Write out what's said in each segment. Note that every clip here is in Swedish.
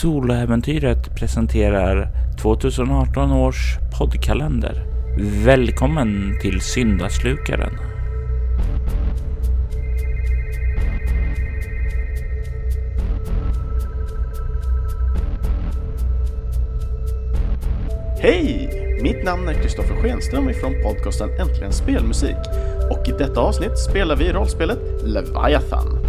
Soloäventyret presenterar 2018 års poddkalender. Välkommen till Syndaslukaren. Hej! Mitt namn är Kristoffer Schenström ifrån podcasten Äntligen Spelmusik och i detta avsnitt spelar vi rollspelet Leviathan.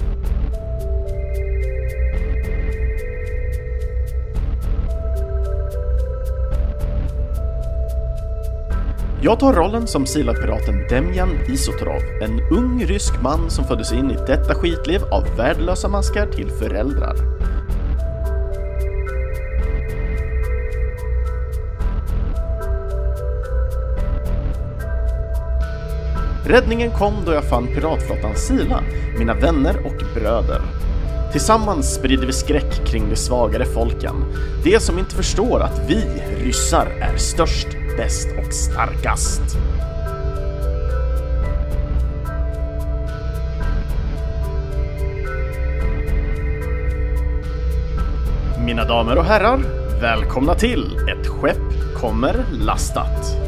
Jag tar rollen som silatpiraten Demjan Isotorov, en ung rysk man som föddes in i detta skitliv av värdelösa maskar till föräldrar. Räddningen kom då jag fann piratflottan Sila, mina vänner och bröder. Tillsammans sprider vi skräck kring de svagare folken, de som inte förstår att vi ryssar är störst, bäst och starkast. Mina damer och herrar, välkomna till Ett skepp kommer lastat.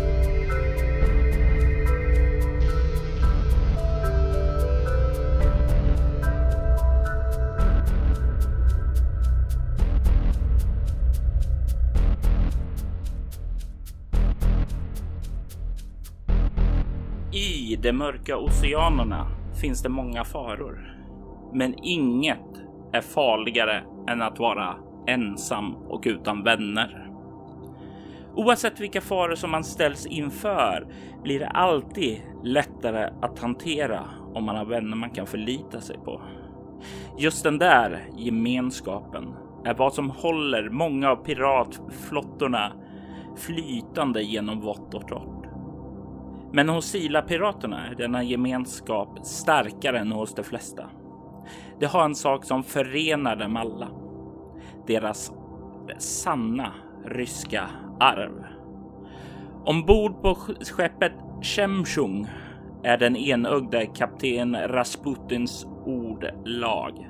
I de mörka oceanerna finns det många faror. Men inget är farligare än att vara ensam och utan vänner. Oavsett vilka faror som man ställs inför blir det alltid lättare att hantera om man har vänner man kan förlita sig på. Just den där gemenskapen är vad som håller många av piratflottorna flytande genom vått och torrt. Men hos Sila-piraterna är denna gemenskap starkare än hos de flesta. De har en sak som förenar dem alla. Deras sanna ryska arv. Ombord på skeppet Chemchung är den enögde kapten Rasputins ordlag.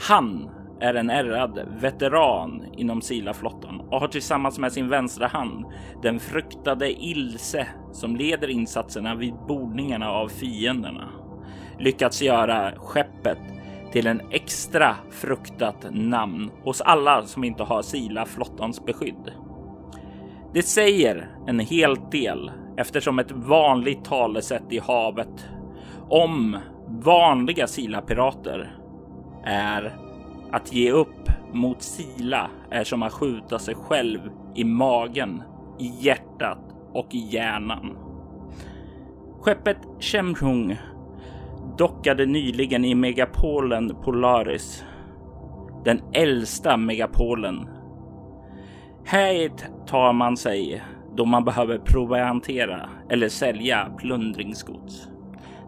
Han är en ärrad veteran inom Sila-flottan och har tillsammans med sin vänstra hand den fruktade Ilse som leder insatserna vid bordningarna av fienderna lyckats göra skeppet till en extra fruktat namn hos alla som inte har Sila-flottans beskydd. Det säger en hel del eftersom ett vanligt talesätt i havet om vanliga Sila-pirater är att ge upp mot Sila är som att skjuta sig själv i magen, i hjärtat och i hjärnan. Skeppet Chemchung dockade nyligen i megapolen Polaris. Den äldsta megapolen. Hit tar man sig då man behöver proviantera eller sälja plundringsgods.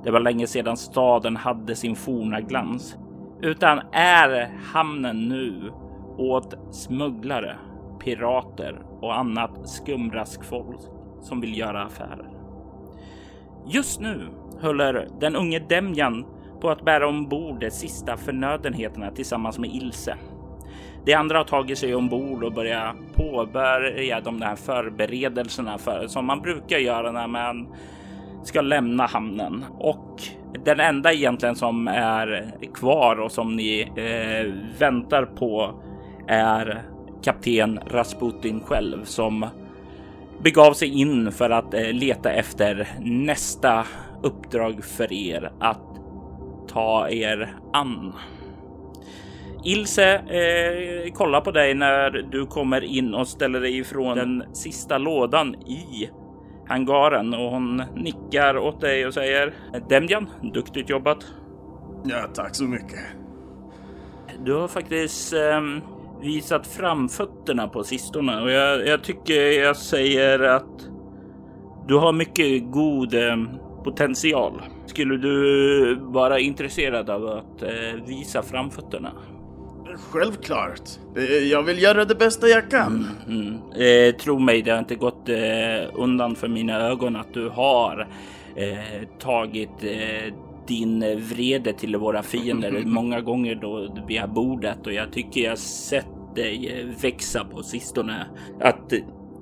Det var länge sedan staden hade sin forna glans utan är hamnen nu åt smugglare, pirater och annat skumraskfolk som vill göra affärer. Just nu håller den unge Demjan på att bära ombord de sista förnödenheterna tillsammans med Ilse. De andra har tagit sig ombord och börjat påbörja de här förberedelserna för, som man brukar göra när man ska lämna hamnen och den enda egentligen som är kvar och som ni eh, väntar på är kapten Rasputin själv som begav sig in för att eh, leta efter nästa uppdrag för er att ta er an. Ilse eh, kollar på dig när du kommer in och ställer dig ifrån den sista lådan i hangaren och hon nickar åt dig och säger Demjan, duktigt jobbat. Ja, tack så mycket. Du har faktiskt eh, visat framfötterna på sistone och jag, jag, tycker jag säger att du har mycket god eh, potential. Skulle du vara intresserad av att eh, visa framfötterna? Självklart. Jag vill göra det bästa jag kan. Mm. Eh, tro mig, det har inte gått eh, undan för mina ögon att du har eh, tagit eh, din vrede till våra fiender många gånger då via bordet och jag tycker jag sett dig växa på sistone. Att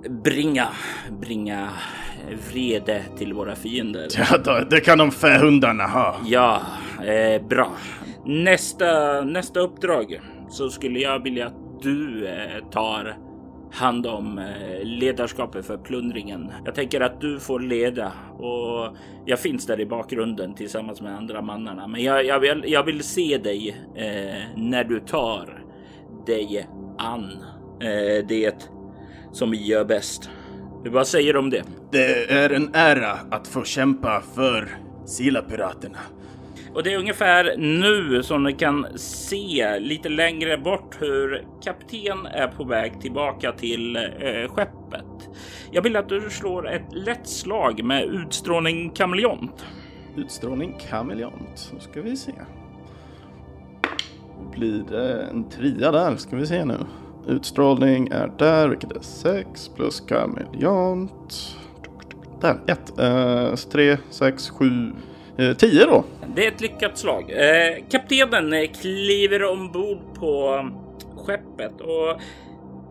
bringa, bringa vrede till våra fiender. Ja, då, det kan de fähundarna ha. Ja, eh, bra. Nästa, nästa uppdrag så skulle jag vilja att du eh, tar hand om eh, ledarskapet för plundringen. Jag tänker att du får leda och jag finns där i bakgrunden tillsammans med andra mannarna. Men jag, jag, vill, jag vill se dig eh, när du tar dig an eh, det som vi gör bäst. Vad säger du om det? Det är en ära att få kämpa för Sila-piraterna. Och det är ungefär nu som ni kan se lite längre bort hur kapten är på väg tillbaka till eh, skeppet. Jag vill att du slår ett lätt slag med utstrålning kameleont. Utstrålning kameleont. Då ska vi se. Blir det en trea där? Ska vi se nu. Utstrålning är där, vilket är 6 plus kameleont. Där, 1, 3, 6, 7, Eh, 10 då. Det är ett lyckat slag. Eh, kaptenen eh, kliver ombord på um, skeppet och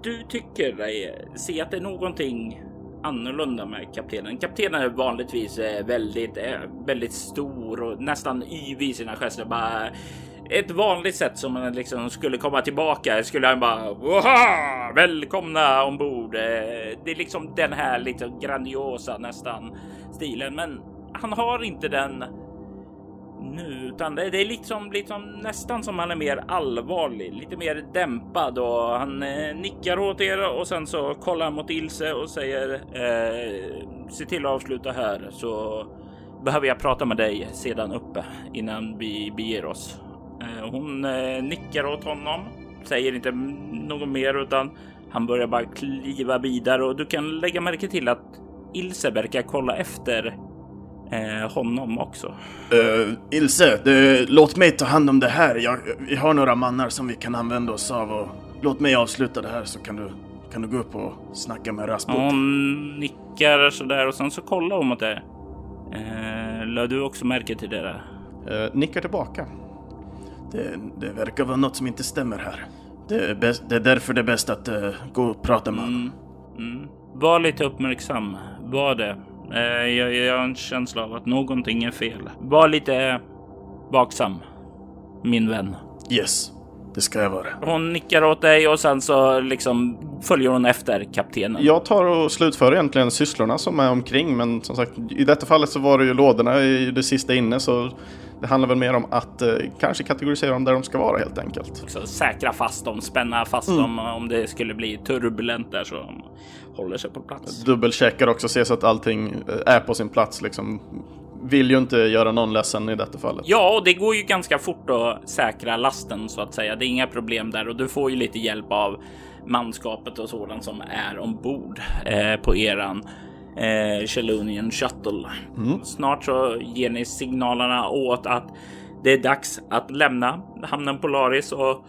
du tycker dig se att det är någonting annorlunda med kaptenen. Kaptenen är vanligtvis väldigt, väldigt stor och nästan yvig i sina gester. Bara ett vanligt sätt som man liksom skulle komma tillbaka skulle han bara Woha! välkomna ombord. Det är liksom den här lite grandiosa nästan stilen, men han har inte den nu, utan det, är liksom, liksom nästan som han är mer allvarlig, lite mer dämpad och han eh, nickar åt er och sen så kollar han mot Ilse och säger eh, se till att avsluta här så behöver jag prata med dig sedan uppe innan vi beger oss. Eh, hon eh, nickar åt honom, säger inte något mer utan han börjar bara kliva vidare och du kan lägga märke till att Ilse verkar kolla efter eh, honom också. Uh, Ilse, det, låt mig ta hand om det här. Jag, vi har några mannar som vi kan använda oss av och låt mig avsluta det här så kan du, kan du gå upp och snacka med Rasput. Hon nickar sådär och sen så kollar hon mot det. Eh, lade du också märke till det där? Uh, nickar tillbaka. Det, det, verkar vara något som inte stämmer här. Det är, bäst, det är därför det är bäst att uh, gå och prata med honom. Mm. Mm. Var lite uppmärksam. Var det. Eh, jag, jag har en känsla av att någonting är fel. Var lite vaksam, min vän. Yes, det ska jag vara. Hon nickar åt dig och sen så liksom följer hon efter kaptenen. Jag tar och slutför egentligen sysslorna som är omkring, men som sagt, i detta fallet så var det ju lådorna i det sista inne, så det handlar väl mer om att eh, kanske kategorisera dem där de ska vara helt enkelt. Så säkra fast dem, spänna fast mm. dem om det skulle bli turbulent där så håller sig på plats. Dubbelcheckar också, se så att allting eh, är på sin plats liksom. Vill ju inte göra någon ledsen i detta fallet. Ja, och det går ju ganska fort att säkra lasten så att säga. Det är inga problem där och du får ju lite hjälp av manskapet och sådant som är ombord eh, på eran eh, Chelonian Shuttle. Mm. Snart så ger ni signalerna åt att det är dags att lämna hamnen Polaris och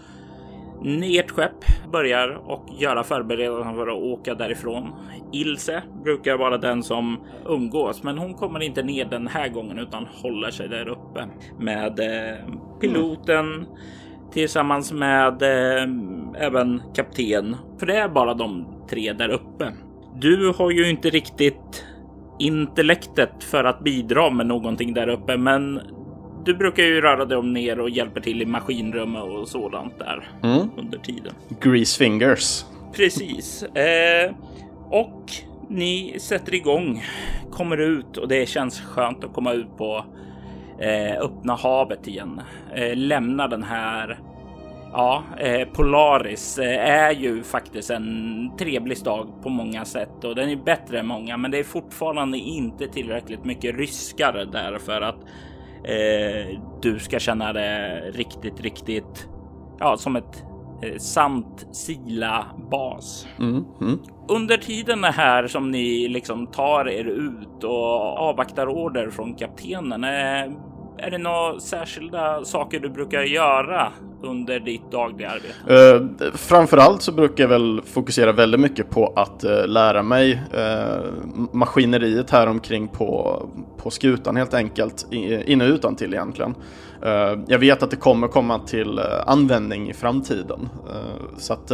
ert skepp börjar och göra förberedelser för att åka därifrån. Ilse brukar vara den som umgås, men hon kommer inte ner den här gången utan håller sig där uppe med eh, piloten mm. tillsammans med eh, även kapten. För det är bara de tre där uppe. Du har ju inte riktigt intellektet för att bidra med någonting där uppe, men du brukar ju röra dig om ner och hjälper till i maskinrummet och sådant där mm. under tiden. Grease fingers. Precis. Eh, och ni sätter igång, kommer ut och det känns skönt att komma ut på eh, öppna havet igen. Eh, lämna den här Ja, eh, Polaris eh, är ju faktiskt en trevlig stad på många sätt och den är bättre än många, men det är fortfarande inte tillräckligt mycket ryskare där för att eh, du ska känna det riktigt, riktigt ja, som ett eh, sant Sila-bas. Mm, mm. Under tiden här som ni liksom tar er ut och avvaktar order från kaptenen, eh, är det några särskilda saker du brukar göra under ditt dagliga arbete? Uh, framförallt så brukar jag väl fokusera väldigt mycket på att uh, lära mig uh, maskineriet här omkring på, på skutan helt enkelt, in och utan till egentligen. Eh, jag vet att det kommer komma till användning i framtiden. Så att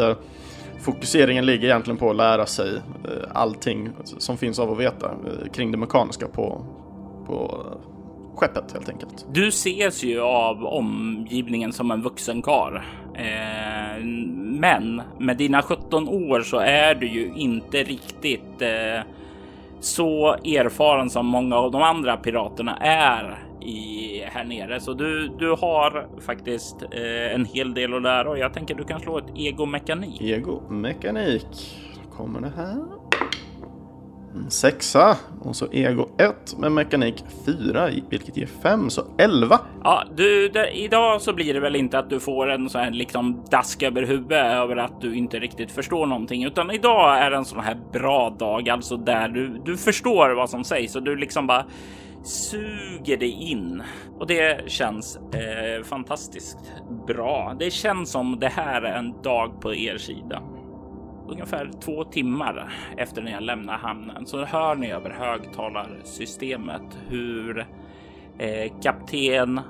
fokuseringen ligger egentligen på att lära sig allting som finns av att veta kring det mekaniska på, på skeppet helt enkelt. Du ses ju av omgivningen som en vuxen kar. Eh, men med dina 17 år så är du ju inte riktigt eh, så erfaren som många av de andra piraterna är i här nere, så du, du har faktiskt eh, en hel del att lära och jag tänker du kan slå ett egomekanik. Ego-mekanik. Kommer det här? En sexa och så ego 1 med mekanik 4 vilket ger 5 så 11. Ja, du, det, idag så blir det väl inte att du får en sån här liksom dask över huvudet över att du inte riktigt förstår någonting, utan idag är en sån här bra dag, alltså där du, du förstår vad som sägs och du liksom bara suger dig in och det känns eh, fantastiskt bra. Det känns som det här är en dag på er sida. Ungefär två timmar efter när jag lämnar hamnen så hör ni över högtalarsystemet hur eh, kapten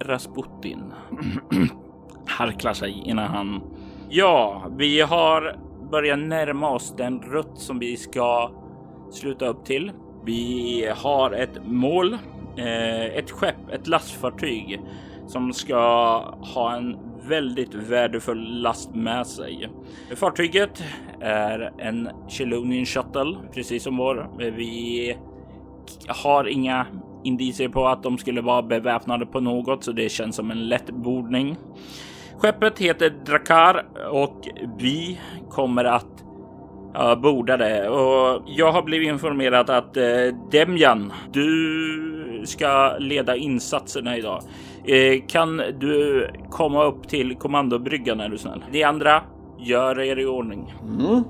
Rasputin harklar sig innan han. Ja, vi har börjat närma oss den rutt som vi ska sluta upp till. Vi har ett mål, eh, ett skepp, ett lastfartyg som ska ha en väldigt värdefull last med sig. Fartyget är en Chelonian Shuttle, precis som vår. Vi har inga indicier på att de skulle vara beväpnade på något, så det känns som en lätt bordning. Skeppet heter Drakar och vi kommer att Ja, bordade och jag har blivit informerad att eh, Demjan, du ska leda insatserna idag. Eh, kan du komma upp till kommandobryggan är du snäll? De andra, gör er i ordning. Mm.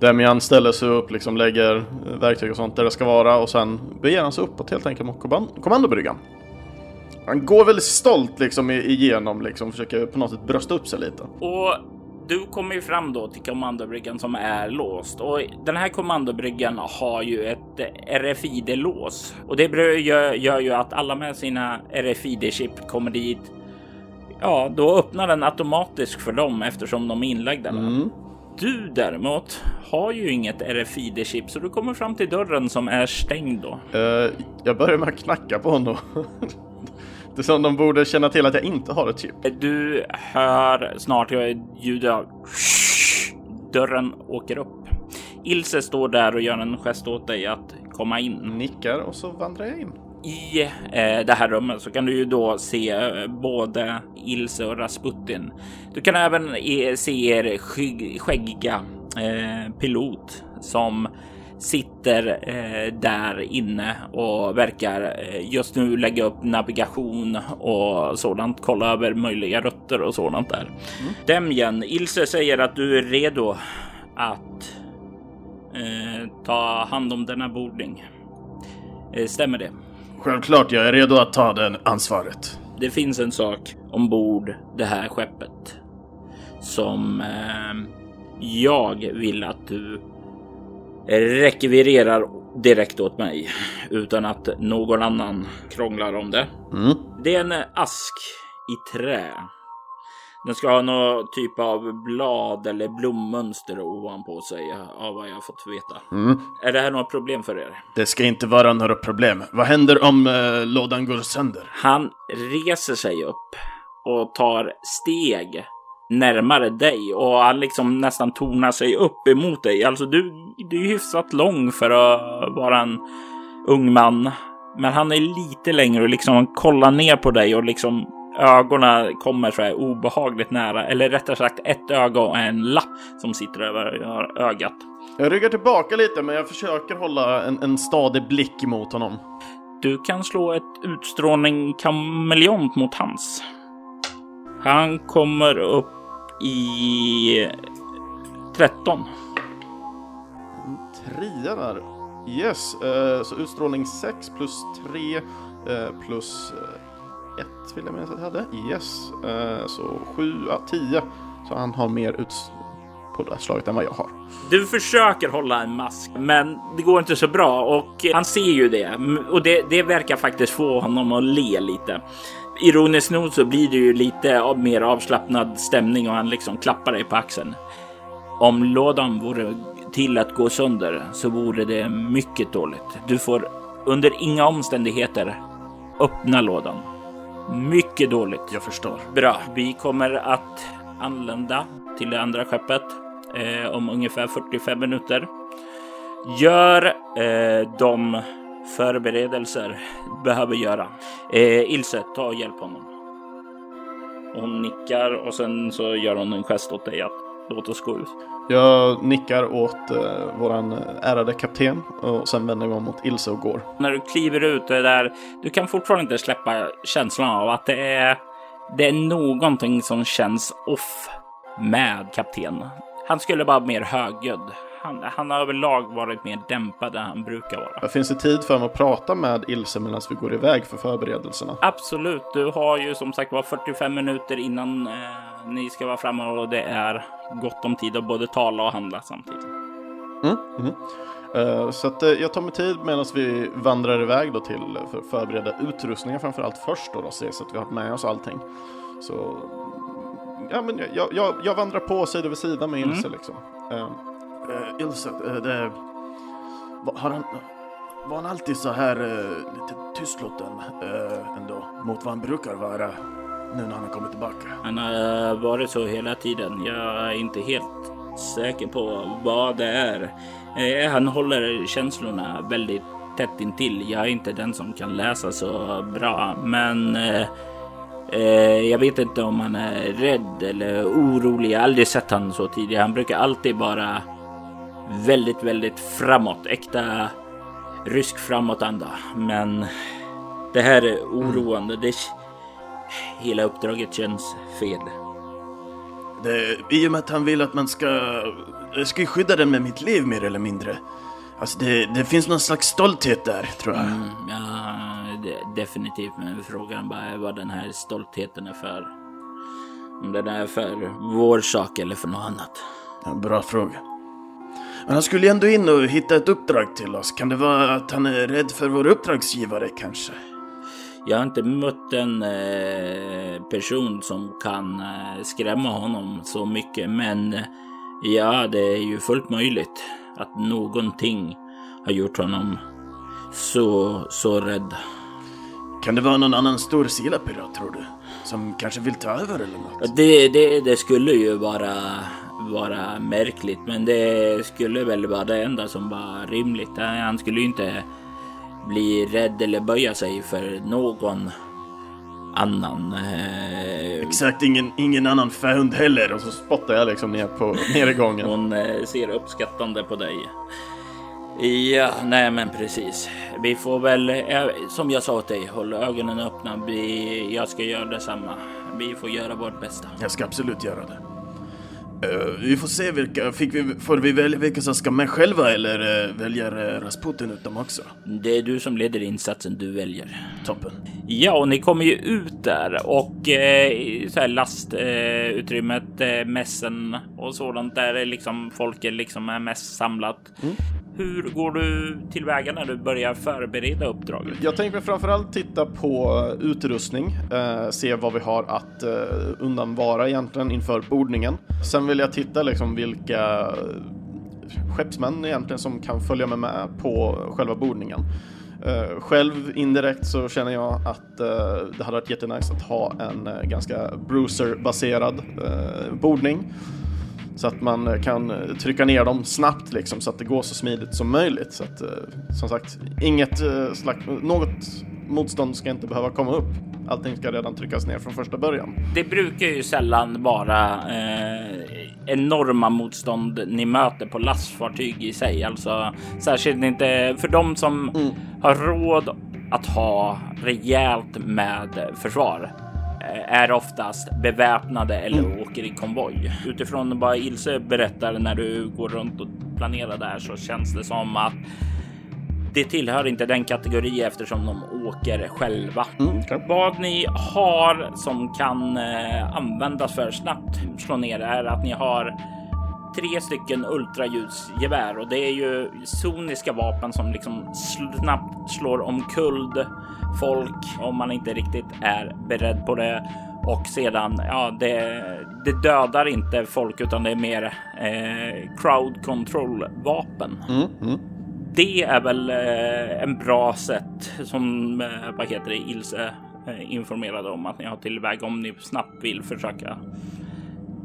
Demian ställer sig upp, liksom lägger verktyg och sånt där det ska vara och sen beger han sig uppåt helt enkelt mot kommand- kommandobryggan. Han går väldigt stolt liksom igenom, liksom försöker på något sätt brösta upp sig lite. Och du kommer ju fram då till kommandobryggan som är låst och den här kommandobryggan har ju ett RFID-lås och det gör, gör ju att alla med sina RFID-chip kommer dit. Ja, då öppnar den automatiskt för dem eftersom de är inlagda. där. Mm. Du däremot har ju inget RFID-chip så du kommer fram till dörren som är stängd då. Eh, jag börjar med att knacka på honom. det är som de borde känna till att jag inte har ett chip. Du hör snart ljudet av dörren åker upp. Ilse står där och gör en gest åt dig att komma in. Nickar och så vandrar jag in. I eh, det här rummet så kan du ju då se eh, både Ilse och Rasputin. Du kan även eh, se er skäggiga eh, pilot som sitter eh, där inne och verkar eh, just nu lägga upp navigation och sådant. Kolla över möjliga rutter och sådant där. Demjan, Ilse säger att du är redo att eh, ta hand om denna bordning. Eh, stämmer det? Självklart, jag är redo att ta det ansvaret. Det finns en sak ombord det här skeppet som eh, jag vill att du rekvirerar direkt åt mig utan att någon annan krånglar om det. Mm. Det är en ask i trä. Den ska ha någon typ av blad eller blommönster ovanpå sig av vad jag har fått veta. Mm. Är det här något problem för er? Det ska inte vara några problem. Vad händer om eh, lådan går sönder? Han reser sig upp och tar steg närmare dig och han liksom nästan tonar sig upp emot dig. Alltså du, du är hyfsat lång för att vara en ung man. Men han är lite längre och liksom kollar ner på dig och liksom ögonen kommer så här obehagligt nära. Eller rättare sagt ett öga och en lapp som sitter över ögat. Jag ryggar tillbaka lite men jag försöker hålla en, en stadig blick mot honom. Du kan slå ett utstrålning kameleont mot hans. Han kommer upp i 13. Trea där. Yes, eh, så utstrålning 6 plus 3 eh, plus 1 vill jag minnas att jag hade. Yes, eh, så 7, ja 10. Så han har mer ut på det slaget än vad jag har. Du försöker hålla en mask, men det går inte så bra och han ser ju det och det, det verkar faktiskt få honom att le lite. Ironiskt nog så blir det ju lite av mer avslappnad stämning och han liksom klappar dig på axeln. Om lådan vore till att gå sönder så vore det mycket dåligt. Du får under inga omständigheter öppna lådan. Mycket dåligt. Jag förstår. Bra. Vi kommer att anlända till det andra skeppet eh, om ungefär 45 minuter. Gör eh, de förberedelser behöver göra. Eh, Ilse, ta och hjälp honom. Hon nickar och sen så gör hon en gest åt dig att låt oss gå ut. Jag nickar åt eh, våran ärade kapten och sen vänder jag mig mot Ilse och går. När du kliver ut det där, du kan fortfarande inte släppa känslan av att det är, det är någonting som känns off med kapten. Han skulle vara mer högljudd. Han, han har överlag varit mer dämpad än han brukar vara. Finns det tid för mig att prata med Ilse medan vi går iväg för förberedelserna? Absolut, du har ju som sagt var 45 minuter innan eh, ni ska vara framme och det är gott om tid att både tala och handla samtidigt. Mm, mm. Uh, så att, uh, jag tar mig tid medan vi vandrar iväg då till uh, för att förbereda utrustningen framför allt först då, då se så att vi har med oss allting. Så ja, men jag, jag, jag vandrar på sida vid sida med Ilse Mm. liksom. Uh, Eh, Ilse, uh, det... Har han... Var han alltid så här uh, lite tystlåten uh, ändå? Mot vad han brukar vara nu när han har kommit tillbaka? Han har varit så hela tiden. Jag är inte helt säker på vad det är. Eh, Han håller känslorna väldigt tätt intill. Jag är inte den som kan läsa så bra, men eh, eh, jag vet inte om han är rädd eller orolig. Jag har aldrig sett han så tidigare. Han brukar alltid vara väldigt, väldigt framåt. Äkta rysk framåtanda. Men det här är oroande. Det, hela uppdraget känns fel. Det, I och med att han vill att man ska... Jag ska ju skydda den med mitt liv mer eller mindre. Alltså det, det finns någon slags stolthet där, tror jag. Mm, ja, det, definitivt. Men frågan bara är vad den här stoltheten är för. Om den är för vår sak eller för något annat. Ja, bra fråga. Men han skulle ju ändå in och hitta ett uppdrag till oss. Kan det vara att han är rädd för vår uppdragsgivare kanske? Jag har inte mött en eh, person som kan eh, skrämma honom så mycket. Men eh, ja, det är ju fullt möjligt att någonting har gjort honom så, så rädd. Kan det vara någon annan stor silapirat tror du? Som kanske vill ta över eller något? Det, det, det skulle ju vara, vara märkligt, men det skulle väl vara det enda som var rimligt. Han skulle ju inte bli rädd eller böja sig för någon annan. Eh, Exakt, ingen, ingen annan fähund heller. Och så spottar jag liksom ner, på, ner i gången. Hon eh, ser uppskattande på dig. Ja, nej men precis. Vi får väl, eh, som jag sa till dig, håll ögonen öppna. Vi, jag ska göra detsamma. Vi får göra vårt bästa. Jag ska absolut göra det. Eh, vi får se vilka, fick vi, får vi välja vilka som ska med själva eller uh, väljer uh, Rasputin ut dem också? Det är du som leder insatsen, du väljer. Toppen. Ja, och ni kommer ju ut där och eh, så här lastutrymmet, eh, mässen och sådant där är liksom folk är liksom är mest samlat. Hur går du tillväga när du börjar förbereda uppdraget? Jag tänker framförallt titta på utrustning, eh, se vad vi har att eh, undanvara egentligen inför bordningen. Sen vill jag titta liksom vilka skeppsmän egentligen som kan följa med, med på själva bordningen. Eh, själv indirekt så känner jag att eh, det hade varit jättenice att ha en eh, ganska bruiser-baserad eh, bordning. Så att man eh, kan eh, trycka ner dem snabbt liksom så att det går så smidigt som möjligt. Så att eh, som sagt, inget slags, något motstånd ska inte behöva komma upp. Allting ska redan tryckas ner från första början. Det brukar ju sällan vara eh, enorma motstånd ni möter på lastfartyg i sig. Alltså särskilt inte för de som har råd att ha rejält med försvar är oftast beväpnade eller åker i konvoj. Utifrån vad Ilse berättar när du går runt och planerar där så känns det som att det tillhör inte den kategori eftersom de åker själva. Vad ni har som kan eh, användas för snabbt slå ner är att ni har tre stycken ultraljudsgevär och det är ju soniska vapen som liksom snabbt slår omkull folk om man inte riktigt är beredd på det. Och sedan, ja, det, det dödar inte folk utan det är mer eh, crowd control vapen. Mm, mm. Det är väl eh, en bra sätt som, eh, vad heter det, Ilse eh, informerade om att ni har tillväg om ni snabbt vill försöka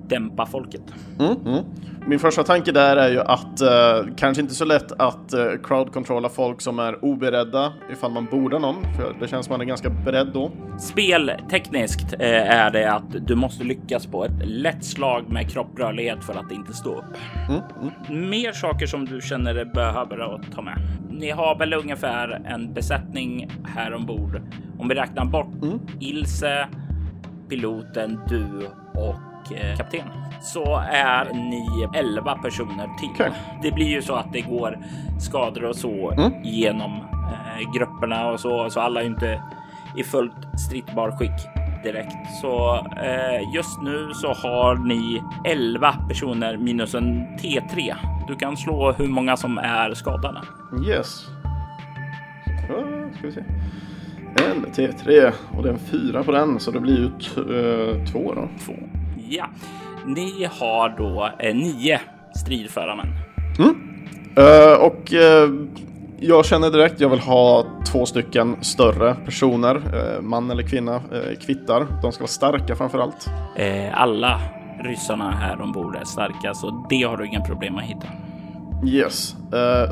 dämpa folket. Mm, mm. Min första tanke där är ju att eh, kanske inte så lätt att eh, crowd-controlla folk som är oberedda ifall man bordar någon, för det känns som man är ganska beredd då. Speltekniskt eh, är det att du måste lyckas på ett lätt slag med kropprörlighet för att inte stå upp. Mm, mm. Mer saker som du känner dig behöver att ta med. Ni har väl ungefär en besättning här ombord. Om vi räknar bort Mm. Ilse, piloten, du och kapten så är ni 11 personer till. Okej. Det blir ju så att det går skador och så Mm. genom eh, grupperna och så, så alla är inte i fullt strittbar skick direkt. Så eh, just nu så har ni 11 personer minus en T3. Du kan slå hur många som är skadade. Yes. Så, ska vi se. En T3 och det är en fyra på den så det blir ju t- eh, två då. Två. Ja, ni har då eh, nio stridförarmän. Eh, och eh, jag känner direkt jag vill ha två stycken större personer, eh, man eller kvinna, eh, kvittar. De ska vara starka framför allt. Eh, alla ryssarna här ombord är starka, så det har du inga problem att hitta. Yes.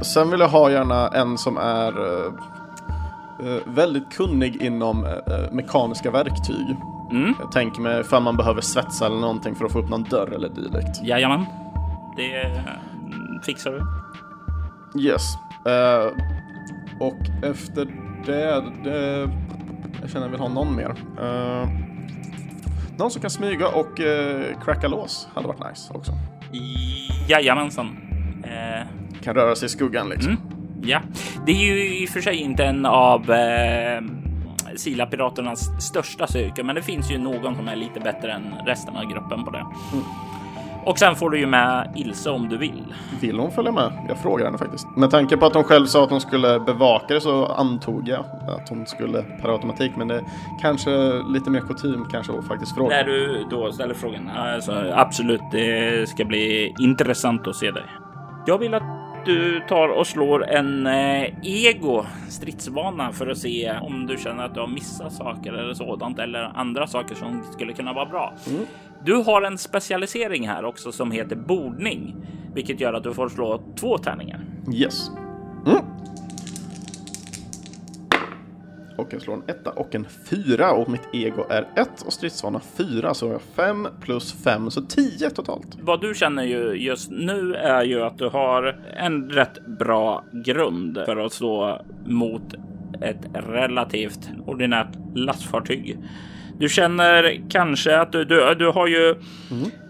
Sen vill jag ha gärna en som är väldigt kunnig inom mekaniska verktyg. Mm. Jag tänker mig ifall man behöver svetsa eller någonting för att få upp någon dörr eller dylikt. Jajamän, det mm, fixar du. Yes. Eh, och efter det, det... Jag känner jag vill ha någon mer. Eh, någon som kan smyga och uh, cracka lås hade varit nice också. Jajamensan. Eh, Kan röra sig i skuggan liksom. Mm. Ja, det är ju i och för sig inte en av eh, Sila-piraternas största styrkor, men det finns ju någon som är lite bättre än resten av gruppen på det. Och sen får du ju med Ilse om du vill. Vill hon följa med? Jag frågar henne faktiskt. Med tanke på att hon själv sa att hon skulle bevaka det så antog jag att hon skulle per automatik. Men det är kanske lite mer kutym kanske att faktiskt fråga. När du då ställer frågan, alltså, absolut, det ska bli intressant att se dig. Jag vill att du tar och slår en eh, ego stridsvana för att se om du känner att du har missat saker eller sådant eller andra saker som skulle kunna vara bra. Du har en specialisering här också som heter bordning, vilket gör att du får slå två tärningar. Yes. Och jag slår en etta och en fyra och mitt ego är ett och stridsvana fyra så jag har fem plus fem så tio totalt. Vad du känner ju just nu är ju att du har en rätt bra grund för att stå mot ett relativt ordinärt lastfartyg. Du känner kanske att du, du, du har ju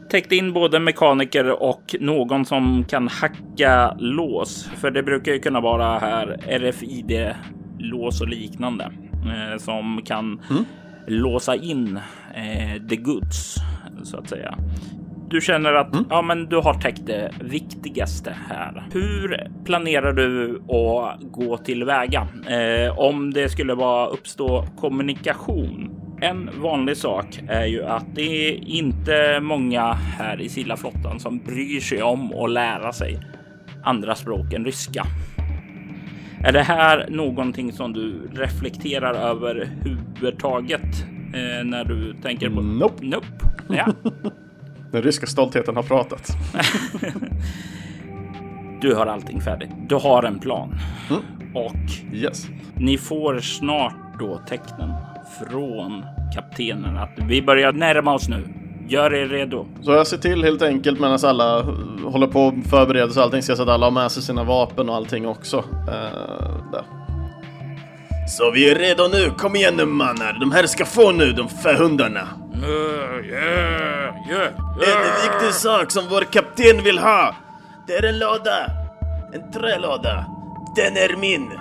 täckt in både mekaniker och någon som kan hacka lås. För det brukar ju kunna vara här RFID lås och liknande eh, som kan låsa in eh, the goods så att säga. Du känner att ja, men du har täckt det viktigaste här. Hur planerar du att gå tillväga eh, om det skulle vara uppstå kommunikation? En vanlig sak är ju att det är inte många här i Sillaflottan som bryr sig om att lära sig andra språk än ryska. Är det här någonting som du reflekterar över huvudtaget eh, när du tänker på? Nope. Nope. Ja. Den ryska stoltheten har pratat. Du har allting färdigt. Du har en plan och Yes. ni får snart då tecknen från kaptenen att vi börjar närma oss nu. Gör er redo. Så jag ser till helt enkelt medan alla håller på och förbereder sig och allting. Ser jag så att alla har med sig sina vapen och allting också. Eh, där. Så vi är redo nu, kom igen nu mannar. De här ska få nu, de fähundarna. En viktig sak som vår kapten vill ha. Det är en låda. En trälåda. Den är min.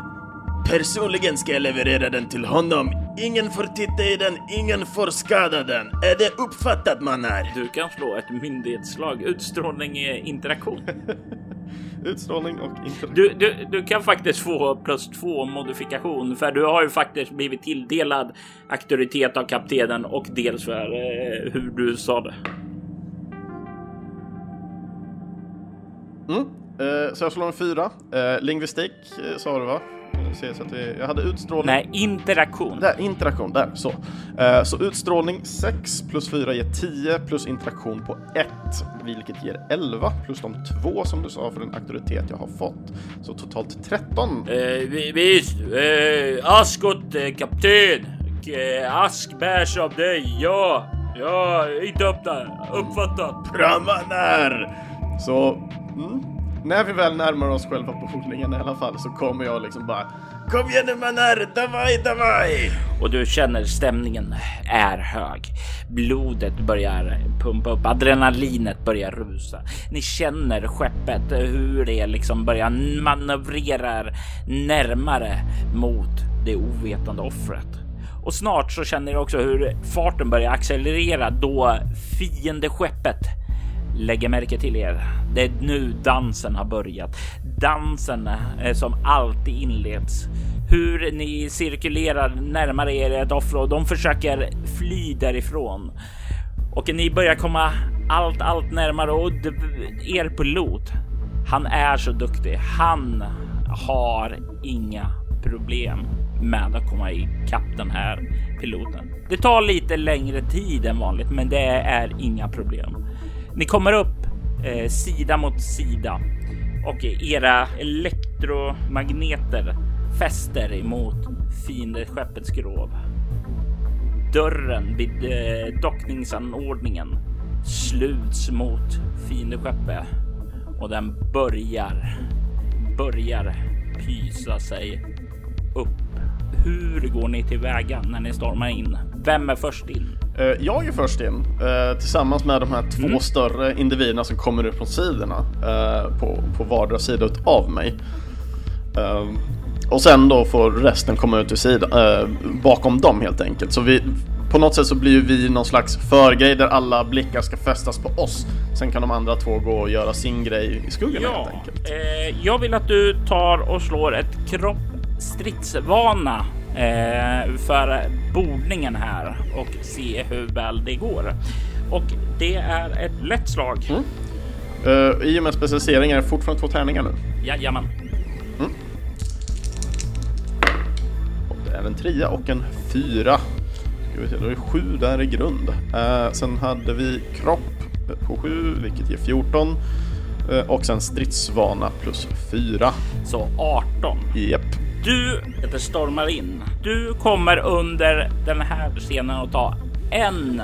Personligen ska jag leverera den till honom Ingen får titta i den, ingen får skada den. Är det uppfattat mannar? Du kan slå ett myndighetsslag, utstrålning eh, interaktion. Utstrålning och interaktion. Du, du, du kan faktiskt få plus två modifikation för du har ju faktiskt blivit tilldelad auktoritet av kaptenen och dels för eh, hur du sa det. Mm. Eh, så jag slår en fyra. Eh, lingvistik eh, sa du va? Jag ser så att det, jag hade utstrålning. Nej, interaktion. Där, interaktion, där, så. Eh, så utstrålning 6 plus 4 ger 10 plus interaktion på 1, vilket ger 11 plus de två som du sa för den auktoritet jag har fått. Så totalt 13. Eh, vi- visst, eh, ask åt eh, kapten. Eh, ask bärs av dig, ja. Ja, inte öppna, uppfattat. Bra mannar! Så, mm. När vi väl närmar oss själva bordningen i alla fall så kommer jag liksom bara Kom igen nu mannar, davaj, davaj! Och du känner stämningen är hög. Blodet börjar pumpa upp, adrenalinet börjar rusa. Ni känner skeppet, hur det liksom börjar manövrera närmare mot det ovetande offret. Och snart så känner ni också hur farten börjar accelerera då fiendeskeppet lägger märke till er. Det är nu dansen har börjat. Dansen eh, som alltid inleds. Hur ni cirkulerar närmare er ett offer och de försöker fly därifrån. Och ni börjar komma allt, allt närmare och er pilot. Han är så duktig. Han har inga problem med att komma ikapp den här piloten. Det tar lite längre tid än vanligt, men det är inga problem. Ni kommer upp eh, sida mot sida och era elektromagneter fäster emot fiendeskeppets skrov. Dörren vid eh, dockningsanordningen sluts mot fiendeskeppet och den börjar, börjar pysa sig upp. Hur går ni tillväga när ni stormar in? Vem är först in? Eh, Jag är först in eh, tillsammans med de här två Mm. större individerna som kommer upp från sidorna eh, på, på vardera sida av mig. Och sen då får resten komma ut ur sidan, bakom dem helt enkelt. Så vi, på något sätt så blir ju vi någon slags förgrej där alla blickar ska fästas på oss. Sen kan de andra två gå och göra sin grej i skuggorna Ja, helt enkelt. eh, jag vill att du tar och slår ett kropp stridsvana för bordningen här och se hur väl det går. Och det är ett lätt slag. Eh, I och med specialisering är det fortfarande två tärningar nu. Jajamän. Och det är en trea och en fyra. Ska vi se, då är det sju där i grund. Eh, sen hade vi kropp på sju, vilket ger 14. Eh, och sen stridsvana plus fyra. Så 18. Japp. Du heter stormar in. Du kommer under den här scenen att ta en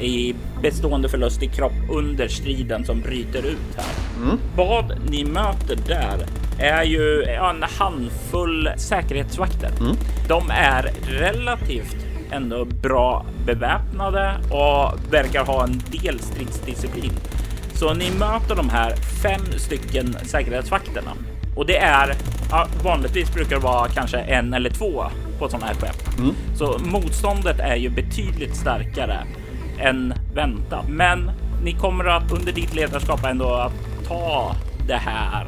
i bestående förlust i kropp under striden som bryter ut här. Vad ni möter där är ju en handfull säkerhetsvakter. De är relativt ändå bra beväpnade och verkar ha en del stridsdisciplin. Så ni möter de här fem stycken säkerhetsvakterna och det är ja, vanligtvis brukar det vara kanske en eller två på sådana här skepp. Så motståndet är ju betydligt starkare än väntat. Men ni kommer att under ditt ledarskap ändå att ta det här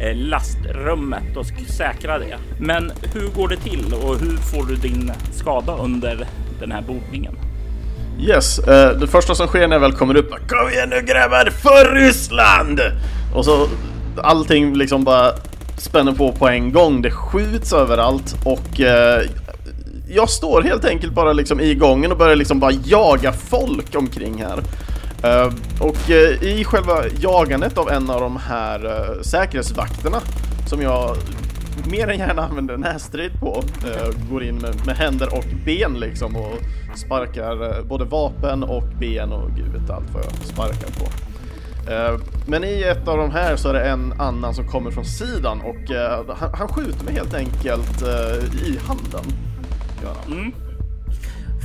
eh, lastrummet och säkra det. Men hur går det till och hur får du din skada under den här bordningen? Yes, eh, det första som sker när jag väl kommer upp Kom igen nu grabbar, för Ryssland! Och så allting liksom bara spänner på på en gång. Det skjuts överallt och eh, jag står helt enkelt bara liksom i gången och börjar liksom bara jaga folk omkring här. Eh, och eh, i själva jagandet av en av de här eh, säkerhetsvakterna som jag mer än gärna använder nässtrid på. Eh, går in med, med händer och ben liksom och sparkar eh, både vapen och ben och gud vet allt vad jag sparkar på. Eh, men i ett av de här så är det en annan som kommer från sidan och eh, han, skjuter mig helt enkelt eh, i handen.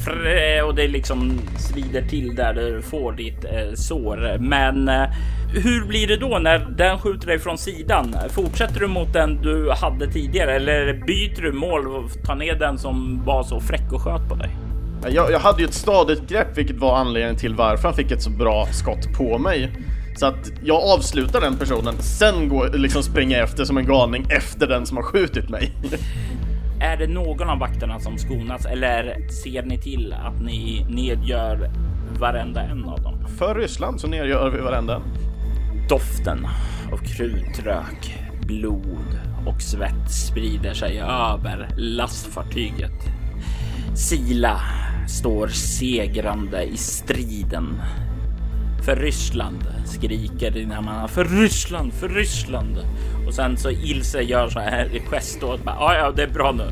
Fr- Och det liksom svider till där du får ditt sår. Men hur blir det då när den skjuter dig från sidan? Fortsätter du mot den du hade tidigare eller byter du mål och tar ner den som var så fräck och sköt på dig? Jag, jag hade ju ett stadigt grepp, vilket var anledningen till varför han fick ett så bra skott på mig. Så att jag avslutar den personen, sen går, liksom springer jag efter som en galning efter den som har skjutit mig. Är det någon av vakterna som skonas eller ser ni till att ni nedgör varenda en av dem? För Ryssland så nergör vi varenda en. Doften av krutrök, blod och svett sprider sig över lastfartyget. Sila står segrande i striden. För Ryssland skriker dina man. För Ryssland, för Ryssland. Och sen så Ilse gör så här i gest och bara ja, ja, det är bra nu.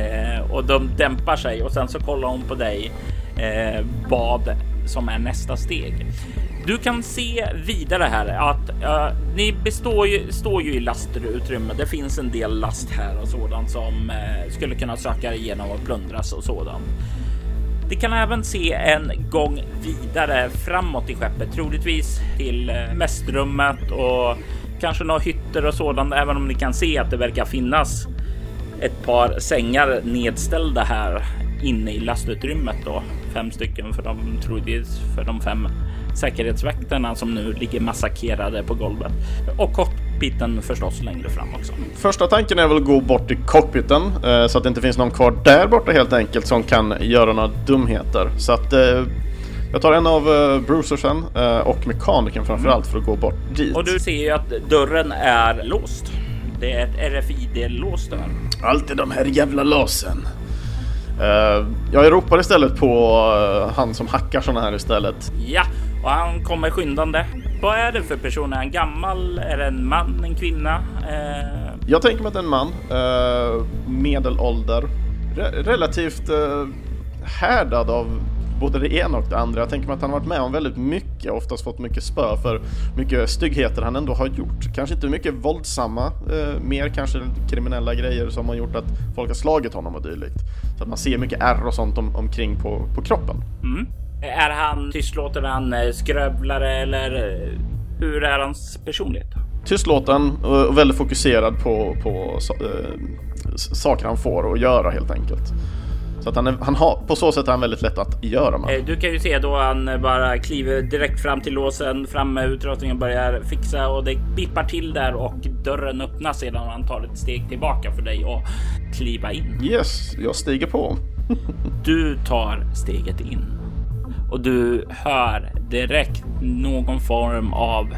Eh, och de dämpar sig och sen så kollar hon på dig eh, vad som är nästa steg. Du kan se vidare här att uh, ni består ju, står ju i lastutrymme. Det finns en del last här och sådant som uh, skulle kunna söka igenom och plundras och sådant. Vi kan även se en gång vidare framåt i skeppet, troligtvis till eh, mästrummet och kanske några hytter och sådant, även om ni kan se att det verkar finnas ett par sängar nedställda här inne i lastutrymmet då. Fem stycken för de troligtvis för de fem säkerhetsvakterna som nu ligger massakrerade på golvet. Och cockpiten förstås längre fram också. Första tanken är väl att gå bort till cockpiten eh, så att det inte finns någon kvar där borta helt enkelt som kan göra några dumheter. Så att eh, jag tar en av eh, Brucersen eh, och mekanikern framförallt för att gå bort dit. Och du ser ju att dörren är låst. Det är ett RFID-lås där. Alltid de här jävla låsen. Eh, jag ropar istället på eh, han som hackar såna här istället. Ja, och han kommer skyndande. Vad är det för person? Är han gammal? Är det en man? En kvinna? Eh, Jag tänker mig att det är en man, eh, medelålder, re- relativt eh, härdad av både det ena och det andra. Jag tänker mig att han har varit med om väldigt mycket, oftast fått mycket spö för mycket styggheter han ändå har gjort. Kanske inte mycket våldsamma, eh, mer kanske kriminella grejer som har gjort att folk har slagit honom och dylikt. Så att man ser mycket ärr och sånt om, omkring på, på kroppen. mm. Är han tystlåten? Är han eh, skrövlare? Eller eh, hur är hans personlighet? Tystlåten och och väldigt fokuserad på, på eh, s- saker han får att göra helt enkelt. Så att han, är, han har, på så sätt är han väldigt lätt att göra med. Eh, Du kan ju se då han eh, bara kliver direkt fram till låsen, fram med utrustningen, börjar fixa och det bippar till där och dörren öppnas sedan han tar ett steg tillbaka för dig och kliva in. Yes, jag stiger på. Du tar steget in och du hör direkt någon form av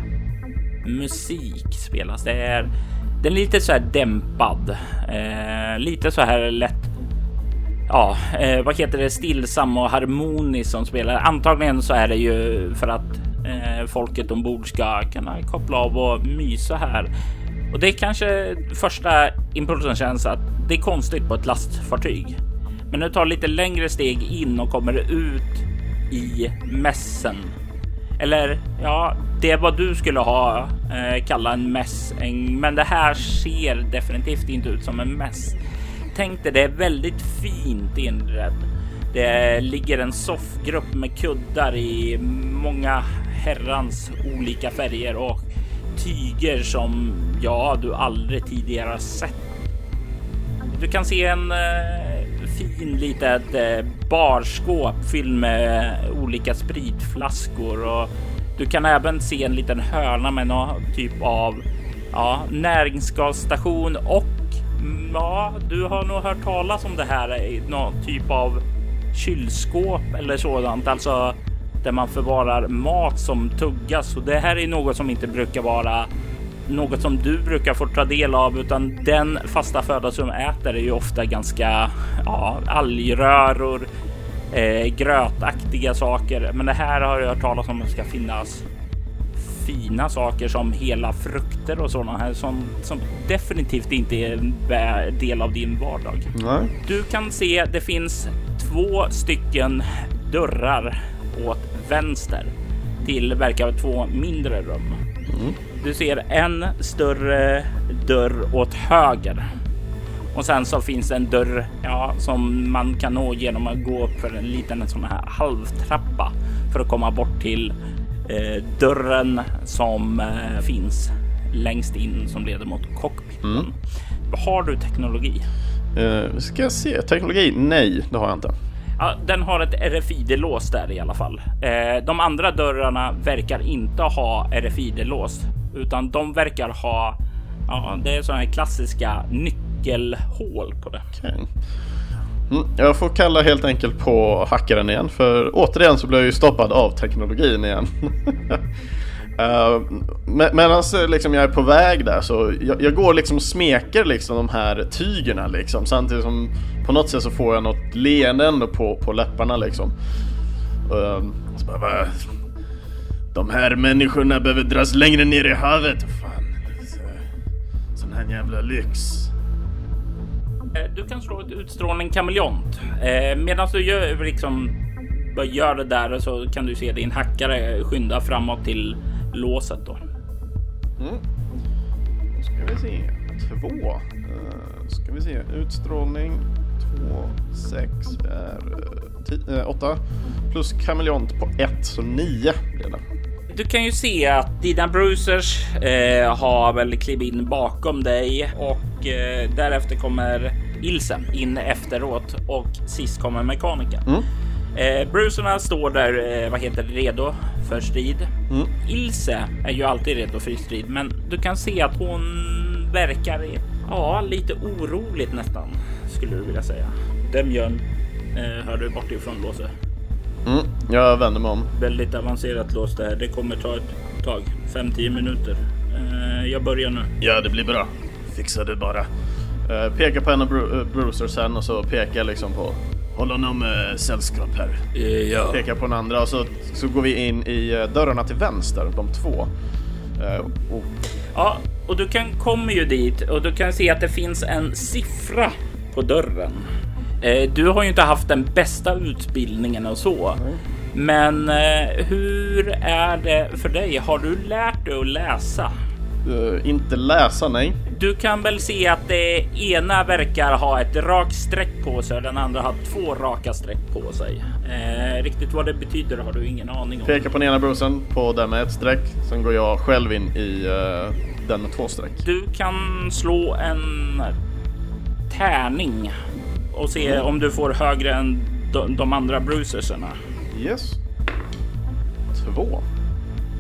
musik spelas. Det är, den är lite så här dämpad, eh, lite så här lätt. Ja, eh, vad heter det? Stillsam och harmonisk som spelar. Antagligen så är det ju för att eh, folket ombord ska kunna koppla av och mysa här. Och det är kanske första impulsen känns att det är konstigt på ett lastfartyg. Men nu du tar lite längre steg in och kommer ut i mässen. Eller ja, det är vad du skulle ha eh, kalla en mäss. Men det här ser definitivt inte ut som en mäss. Tänk dig, det är väldigt fint inredd. Det ligger en soffgrupp med kuddar i många herrans olika färger och tyger som ja, du aldrig tidigare sett. Du kan se en eh, fin litet eh, barskåp fylld med eh, olika spritflaskor och du kan även se en liten hörna med någon typ av ja, näringsgasstation och mm, ja, du har nog hört talas om det här i någon typ av kylskåp eller sådant, alltså där man förvarar mat som tuggas. Och det här är något som inte brukar vara något som du brukar få ta del av, utan den fasta föda som äter är ju ofta ganska ja, algröror, eh, grötaktiga saker. Men det här har jag hört talas om att det ska finnas fina saker som hela frukter och sådana här som, som definitivt inte är en del av din vardag. Nej. Du kan se det finns två stycken dörrar åt vänster till verkar två mindre rum. Du ser en större dörr åt höger Och sen så finns det en dörr ja, som man kan nå genom att gå upp för en liten sån här halvtrappa för att komma bort till eh, dörren som eh, finns längst in som leder mot cockpiten. Mm. Har du teknologi? Uh, ska jag se. Teknologi? Nej, det har jag inte. Ja, den har ett RFID-lås där i alla fall. Eh, de andra dörrarna verkar inte ha RFID-lås, utan de verkar ha. Ja, det är sådana här klassiska nyckelhål på det. Okay. Mm, jag får kalla helt enkelt på hackaren igen, för återigen så blir jag ju stoppad av teknologin igen. Eh, uh, Medan eh, liksom jag är på väg där så jag, jag, går liksom och smeker liksom de här tygerna liksom samtidigt som på något sätt så får jag något leende ändå på, på läpparna liksom. Uh, så bara, de här människorna behöver dras längre ner i havet. Fan, sån här jävla lyx. Eh, du kan slå ett utstrålning kameleont. Eh, Medan du gör, liksom, gör det där så kan du se din hackare skynda framåt till låset då. Mm. Då ska vi se. Två. Uh, ska vi se. Utstrålning. Två, sex är uh, uh, åtta. Plus kameleont på ett, så nio blir det. Du kan ju se att dina bruisers eh, har väl klivit in bakom dig och eh, därefter kommer Ilse in efteråt och sist kommer mekanikern. Mm. Eh, Brucerna står där, eh, vad heter det, redo för strid. Mm. Ilse är ju alltid redo för strid, men du kan se att hon verkar ja, lite oroligt nästan skulle du vilja säga. Demjön eh, hör du bort ifrån låset. Mm, jag vänder mig om. Väldigt avancerat lås det här. Det kommer ta ett tag, 5-10 minuter. Eh, jag börjar nu. Ja, det blir bra. Fixar du bara. Eh, pekar på en av Bru Brucer sen och så pekar jag liksom på Håll honom eh, sällskap här. Eh, ja. Pekar på den andra och så, så går vi in i eh, dörrarna till vänster, de två. Eh, och... Ja, och du kan komma ju dit och du kan se att det finns en siffra på dörren. Eh, du har ju inte haft den bästa utbildningen och så. Men eh, hur är det för dig? Har du lärt dig att läsa? Uh, inte läsa, nej. Du kan väl se att det ena verkar ha ett rakt streck på sig och den andra har två raka streck på sig. Eh, riktigt vad det betyder har du ingen aning om. Pekar på den ena brusen på den med ett streck. Sen går jag själv in i uh, den med två streck. Du kan slå en tärning och se mm. om du får högre än de, de andra bruiserserna. Yes. Två.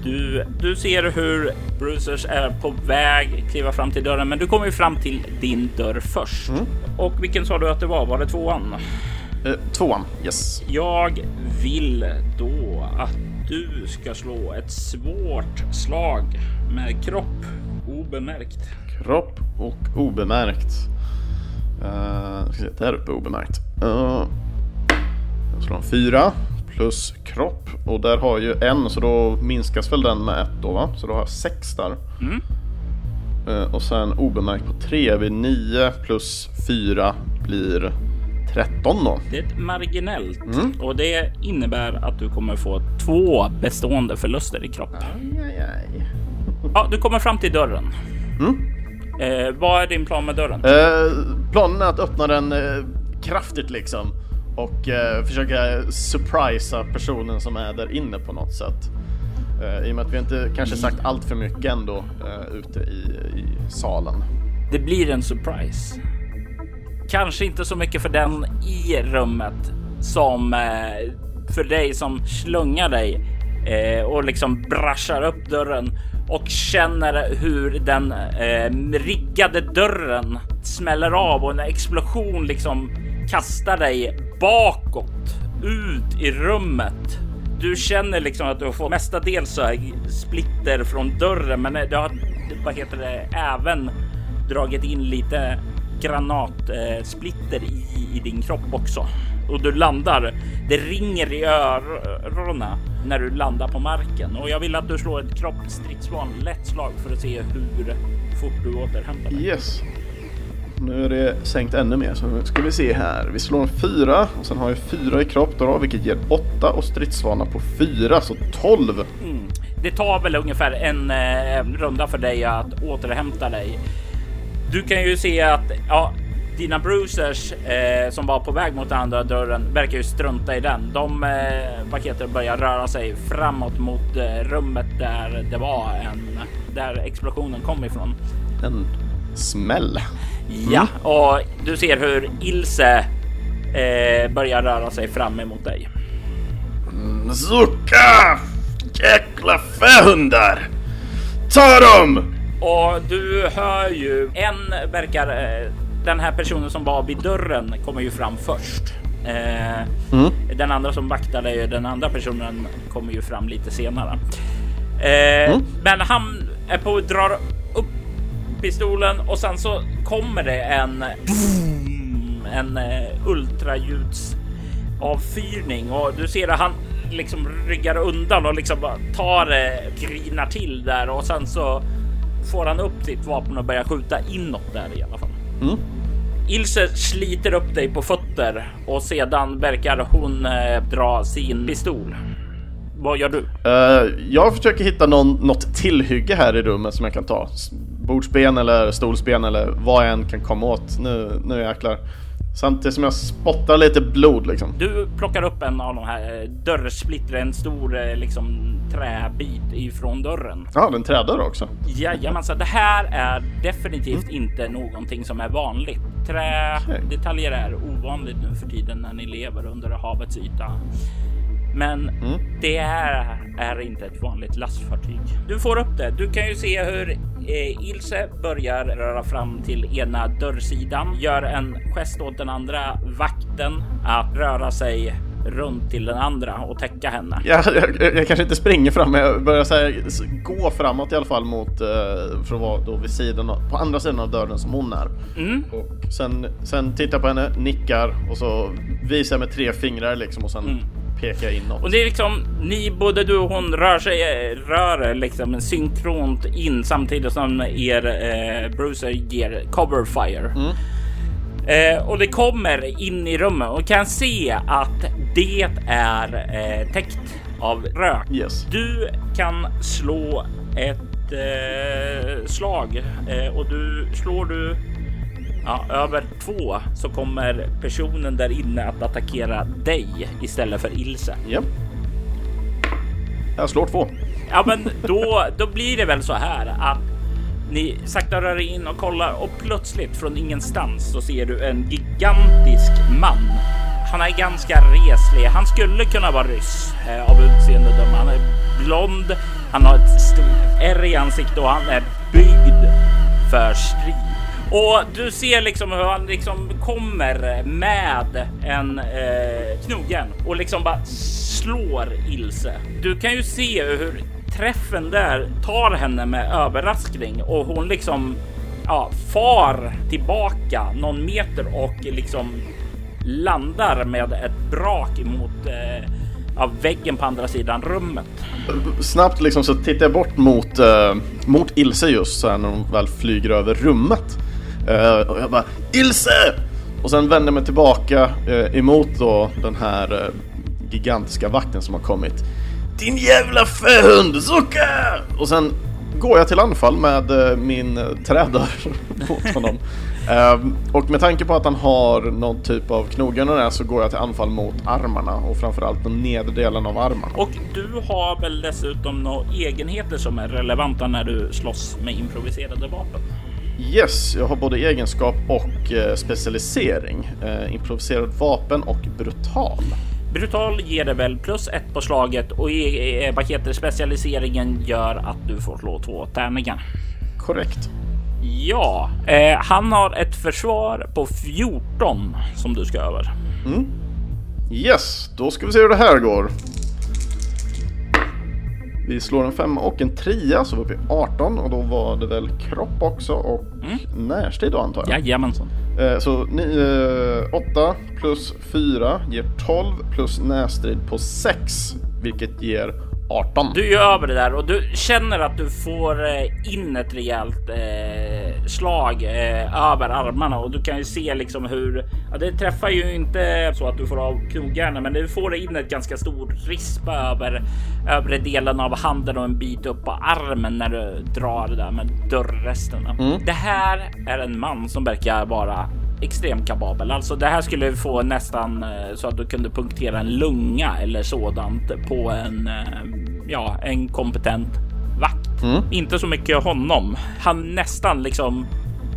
Du, du ser hur Brucers är på väg kliva fram till dörren, men du kommer ju fram till din dörr först. Mm. Och vilken sa du att det var? Var det tvåan? Eh, tvåan, yes. Jag vill då att du ska slå ett svårt slag med kropp obemärkt. Kropp och obemärkt. Uh, där uppe obemärkt. Uh, jag slår en fyra plus kropp. Och där har ju en, så då minskas väl den med ett då va? Så då har jag sex där. Mm. Uh, och sen obemärkt på tre vid nio plus fyra blir 13 då. Det är marginellt mm. och det innebär att du kommer få två bestående förluster i kropp. Aj, aj, aj. ja, du kommer fram till dörren. Mm. Eh, vad är din plan med dörren? Eh, planen är att öppna den eh, kraftigt liksom och eh, försöka surprisa personen som är där inne på något sätt. Eh, I och med att vi inte kanske sagt allt för mycket ändå eh, ute i, i salen. Det blir en surprise. Kanske inte så mycket för den i rummet som eh, för dig som slungar dig och liksom braschar upp dörren och känner hur den eh, riggade dörren smäller av och en explosion liksom kastar dig bakåt ut i rummet. Du känner liksom att du har fått mestadels så här splitter från dörren, men det har vad heter det, även dragit in lite granatsplitter i, i din kropp också. Och du landar. Det ringer i öronen när du landar på marken och jag vill att du slår ett kroppsstridsvan lätt slag för att se hur fort du återhämtar dig. Yes. Nu är det sänkt ännu mer, så nu ska vi se här. Vi slår en fyra och sen har vi fyra i kropp då, vilket ger åtta och stridsvana på fyra, så tolv. Mm. Det tar väl ungefär en eh, runda för dig att återhämta dig. Du kan ju se att ja, dina bruisers eh, som var på väg mot den andra dörren verkar ju strunta i den. De eh, paketer börjar röra sig framåt mot eh, rummet där det var en där explosionen kom ifrån. En smäll. Ja, och du ser hur Ilse eh, börjar röra sig fram emot dig. Zucka! Jäkla fähundar! Ta dem! Och du hör ju en verkar eh, den här personen som var vid dörren kommer ju fram först. Eh, Den andra som vaktade den andra personen kommer ju fram lite senare. Eh, Men han är på att dra upp pistolen och sen så kommer det en en ultraljudsavfyrning och du ser att han liksom ryggar undan och liksom bara tar eh, grinar till där och sen så får han upp sitt vapen och börjar skjuta inåt där i alla fall. Mm. Ilse sliter upp dig på fötter och sedan verkar hon eh, dra sin pistol. Vad gör du? Eh, jag försöker hitta någon, något tillhygge här i rummet som jag kan ta. Bordsben eller stolsben eller vad jag än kan komma åt. Nu, nu jäklar. Samtidigt som jag spottar lite blod liksom. Du plockar upp en av de här eh, dörrsplitter, en stor eh, liksom träbit ifrån dörren. Ja, den trädörr också. Jajamensan, det här är definitivt inte någonting som är vanligt. Trädetaljer är ovanligt nu för tiden när ni lever under havets yta. Men det här är inte ett vanligt lastfartyg. Du får upp det. Du kan ju se hur eh, Ilse börjar röra fram till ena dörrsidan, gör en gest åt den andra vakten att röra sig runt till den andra och täcka henne. Jag, jag, jag kanske inte springer fram, men jag börjar så här, gå framåt i alla fall mot, eh, för att vara då vid sidan av, på andra sidan av dörren som hon är. Mm. Och sen, sen tittar på henne, nickar och så visar med tre fingrar liksom och sen pekar inåt. Och det är liksom ni, både du och hon rör sig, rör liksom synkront in samtidigt som er eh, bruiser ger cover fire. Eh, och det kommer in i rummet och kan se att det är eh, täckt av rök. Yes. Du kan slå ett eh, slag eh, och du slår du ja, över två så kommer personen där inne att attackera dig istället för Ilse. Ja. Jag slår två. Ja, men då, då blir det väl så här att ni sakta rör in och kollar och plötsligt från ingenstans så ser du en gigantisk man. Han är ganska reslig. Han skulle kunna vara ryss eh, av utseende döma. Han är blond. Han har ett stort ärr i ansiktet och han är byggd för strid. Och du ser liksom hur han liksom kommer med en eh, knogjärn och liksom bara slår Ilse. Du kan ju se hur träffen där tar henne med överraskning och hon liksom ja, far tillbaka någon meter och liksom landar med ett brak mot eh, av väggen på andra sidan rummet. Snabbt liksom så tittar jag bort mot, eh, mot Ilse just så här när hon väl flyger över rummet. Eh, och jag bara Ilse! Och sen vänder jag mig tillbaka eh, emot då den här eh, gigantiska vakten som har kommit. Din jävla fähund, Zucka! Och sen går jag till anfall med eh, min trädör trädörr mot honom. Ehm, och med tanke på att han har någon typ av knogjärn och det så går jag till anfall mot armarna och framförallt den nedre delen av armarna. Och du har väl dessutom några egenheter som är relevanta när du slåss med improviserade vapen? Yes, jag har både egenskap och eh, specialisering. Eh, improviserad vapen och brutal. Brutal ger det väl plus ett på slaget och i eh, vad heter specialiseringen gör att du får slå två tärningar. Korrekt. Ja, eh, han har ett försvar på 14 som du ska över. Yes, då ska vi se hur det här går. Vi slår en femma och en trea så vi är uppe i 18 och då var det väl kropp också och närstrid då antar jag. Jajamensan. Eh, så ni, eh, 8 plus 4 ger 12 plus närstrid på 6 vilket ger 18. Du är över det där och du känner att du får eh, in ett rejält eh, slag eh, över armarna och du kan ju se liksom hur ja, det träffar ju inte så att du får av knogjärnen, men du får in ett ganska stor rispa över övre delen av handen och en bit upp på armen när du drar det där med dörrresterna. Det här är en man som verkar vara extremt kapabel. Alltså det här skulle få nästan eh, så att du kunde punktera en lunga eller sådant på en, eh, ja, en kompetent. Mm. Inte så mycket honom. Han nästan liksom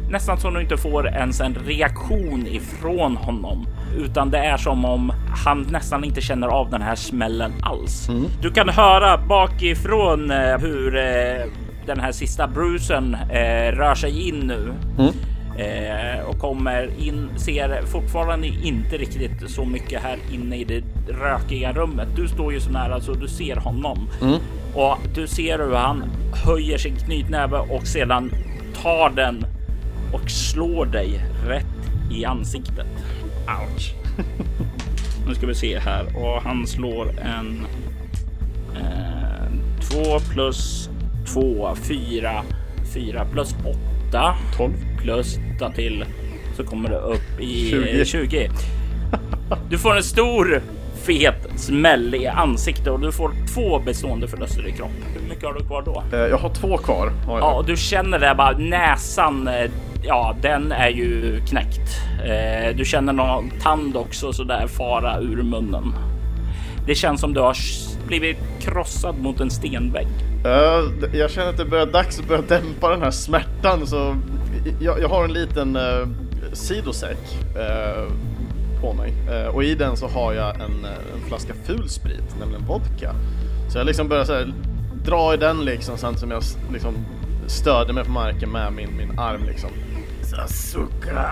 nästan som du inte får ens en reaktion ifrån honom, utan det är som om han nästan inte känner av den här smällen alls. Mm. Du kan höra bakifrån eh, hur eh, den här sista brusen eh, rör sig in nu. Mm. Eh, och kommer in, ser fortfarande inte riktigt så mycket här inne i det rökiga rummet. Du står ju så nära så du ser honom mm. och du ser hur han höjer sin knytnäve och sedan tar den och slår dig rätt i ansiktet. Ouch. nu ska vi se här och han slår en eh, 2 plus 2, 4, 4 plus 8, 12 plus ta till så kommer det upp i 20. 20. Du får en stor fet smäll i ansiktet och du får två bestående förluster i kropp. Hur mycket har du kvar då? Eh, jag har två kvar. Ja, och du känner det bara näsan eh, ja, den är ju knäckt. Eh, du känner någon tand också så där fara ur munnen. Det känns som du har blivit krossad mot en stenvägg. Uh, jag känner att det börjar dags att börja dämpa den här smärtan så jag, jag har en liten uh, sidosäck uh, på mig uh, och i den så har jag en, en flaska fulsprit, nämligen vodka. Så jag liksom börjar så här, dra i den liksom samtidigt som jag liksom stöder mig på marken med min, min arm liksom. Sasuka.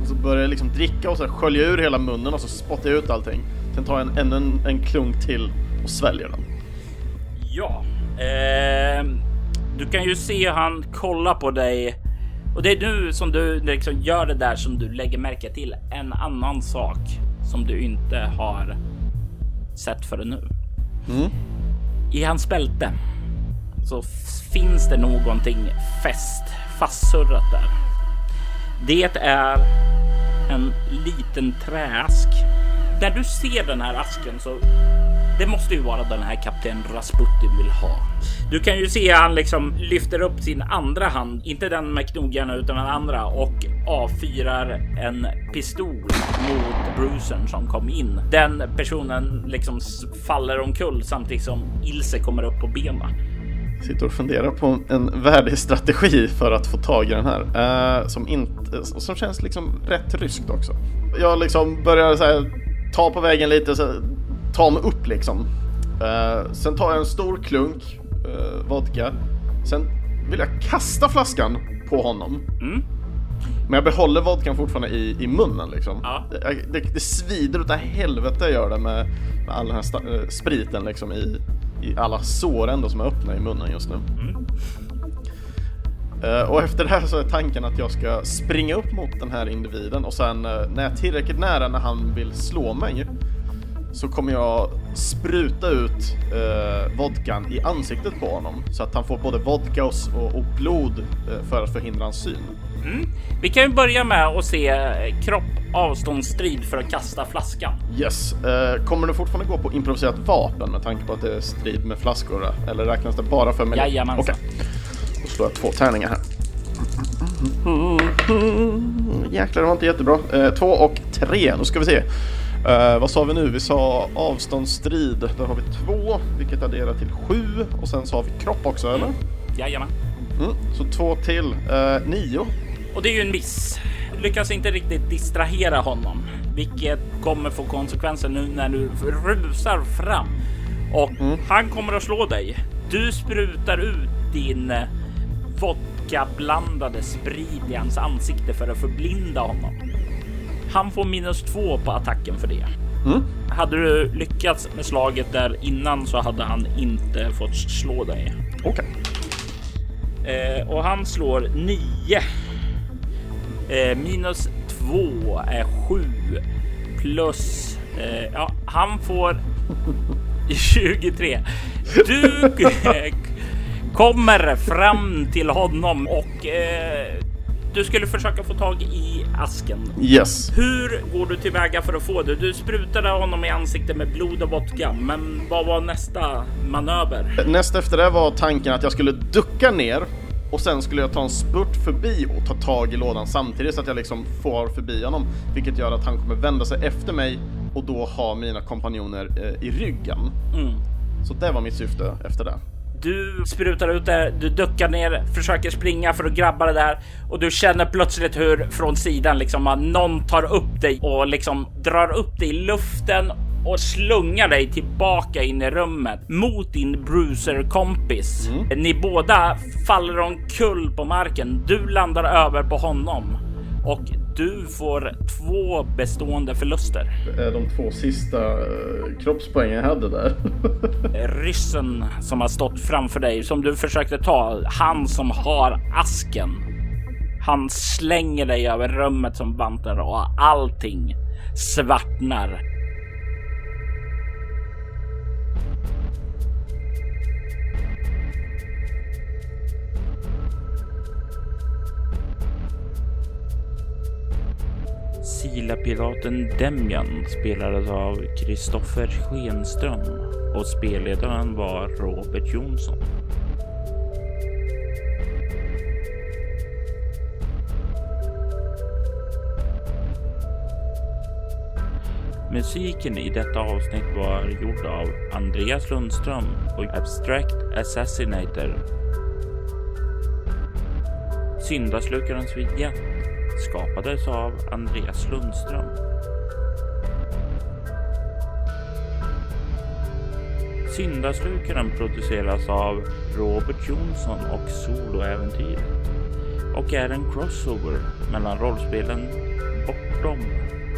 Och så börjar jag liksom dricka och så skölja ur hela munnen och så spottar jag ut allting. Sen tar jag en, en, en klunk till och sväljer den. Ja, eh, du kan ju se han kolla på dig och det är nu som du liksom gör det där som du lägger märke till. En annan sak som du inte har sett förrän nu. Mm. I hans bälte så finns det någonting fäst, fastsurrat där. Det är en liten träask. När du ser den här asken så det måste ju vara den här kapten Rasputin vill ha. Du kan ju se han liksom lyfter upp sin andra hand, inte den med knogarna utan den andra och avfyrar en pistol mot Brucern som kom in. Den personen liksom faller omkull samtidigt som Ilse kommer upp på benen. Sitter och funderar på en värdig strategi för att få tag i den här. Eh, som, inte, eh, som känns liksom rätt ryskt också. Jag liksom börjar så här, ta på vägen lite, så här, ta mig upp liksom. Eh, sen tar jag en stor klunk eh, vodka. Sen vill jag kasta flaskan på honom. Mm. Men jag behåller vodkan fortfarande i, i munnen liksom. Ja. Det, det, det svider utav helvete gör det med, med all den här eh, spriten liksom i, i alla sår ändå som är öppna i munnen just nu. Mm. Uh, och efter det här så är tanken att jag ska springa upp mot den här individen och sen uh, när jag är tillräckligt nära när han vill slå mig så kommer jag spruta ut uh, vodkan i ansiktet på honom så att han får både vodka och, och blod för att förhindra hans syn. Mm. Vi kan ju börja med att se kropp avståndsstrid för att kasta flaskan. Yes. Eh, kommer du fortfarande gå på improviserat vapen med tanke på att det är strid med flaskor? Eller räknas det bara för mig? Jajamensan. Okej. Okay. Då slår jag två tärningar här. Jäklar, det var inte jättebra. Eh, två och tre. Då ska vi se. Uh, vad sa vi nu? Vi sa avståndsstrid. Där har vi två, vilket adderar till sju. Och sen så har vi kropp också, eller? Jajamän. Mm, så två till. Uh, nio. Och det är ju en miss lyckas inte riktigt distrahera honom, vilket kommer få konsekvenser nu när du rusar fram och mm. han kommer att slå dig. Du sprutar ut din eh, vodka blandade sprit i hans ansikte för att förblinda honom. Han får minus två på attacken för det. Mm. Hade du lyckats med slaget där innan så hade han inte fått slå dig. Okej. Okay. Eh, och han slår nio Eh, minus 2 är 7 plus eh, ja, han får 23. Du eh, kommer fram till honom och eh, du skulle försöka få tag i asken. Yes. Hur går du tillväga för att få det? Du sprutade honom i ansiktet med blod och vodka, men vad var nästa manöver? Näst efter det var tanken att jag skulle ducka ner Och sen skulle jag ta en spurt förbi och ta tag i lådan samtidigt så att jag liksom får förbi honom. Vilket gör att han kommer vända sig efter mig och då ha mina kompanjoner eh, i ryggen. Mm. Så det var mitt syfte efter det. Du sprutar ut det, du duckar ner, försöker springa för att grabba det där och du känner plötsligt hur från sidan liksom någon tar upp dig och liksom drar upp dig i luften och slungar dig tillbaka in i rummet mot din bruiser-kompis. Mm. Ni båda faller omkull på marken. Du landar över på honom och du får två bestående förluster. De två sista uh, kroppspoängen jag hade där. Ryssen som har stått framför dig som du försökte ta, han som har asken. Han slänger dig över rummet som vantar och allting svartnar Sila-piraten Demjan spelades av Kristoffer Schenström och spelledaren var Robert Jonsson. Musiken i detta avsnitt var gjord av Andreas Lundström och Abstract Assassinator. Syndaslukarens vignett skapades av Andreas Lundström. Syndaslukaren produceras av Robert Jonsson och Soloäventyr och är en crossover mellan rollspelen Bortom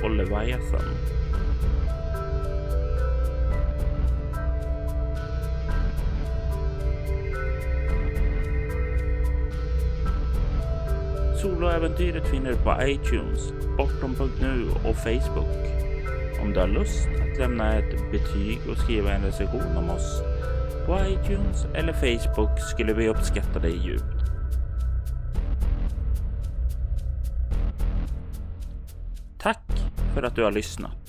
och Leviathan. Äventyret finner du på iTunes, Bortom.nu och Facebook. Om du har lust att lämna ett betyg och skriva en recension om oss på iTunes eller Facebook skulle vi uppskatta dig djupt. Tack för att du har lyssnat.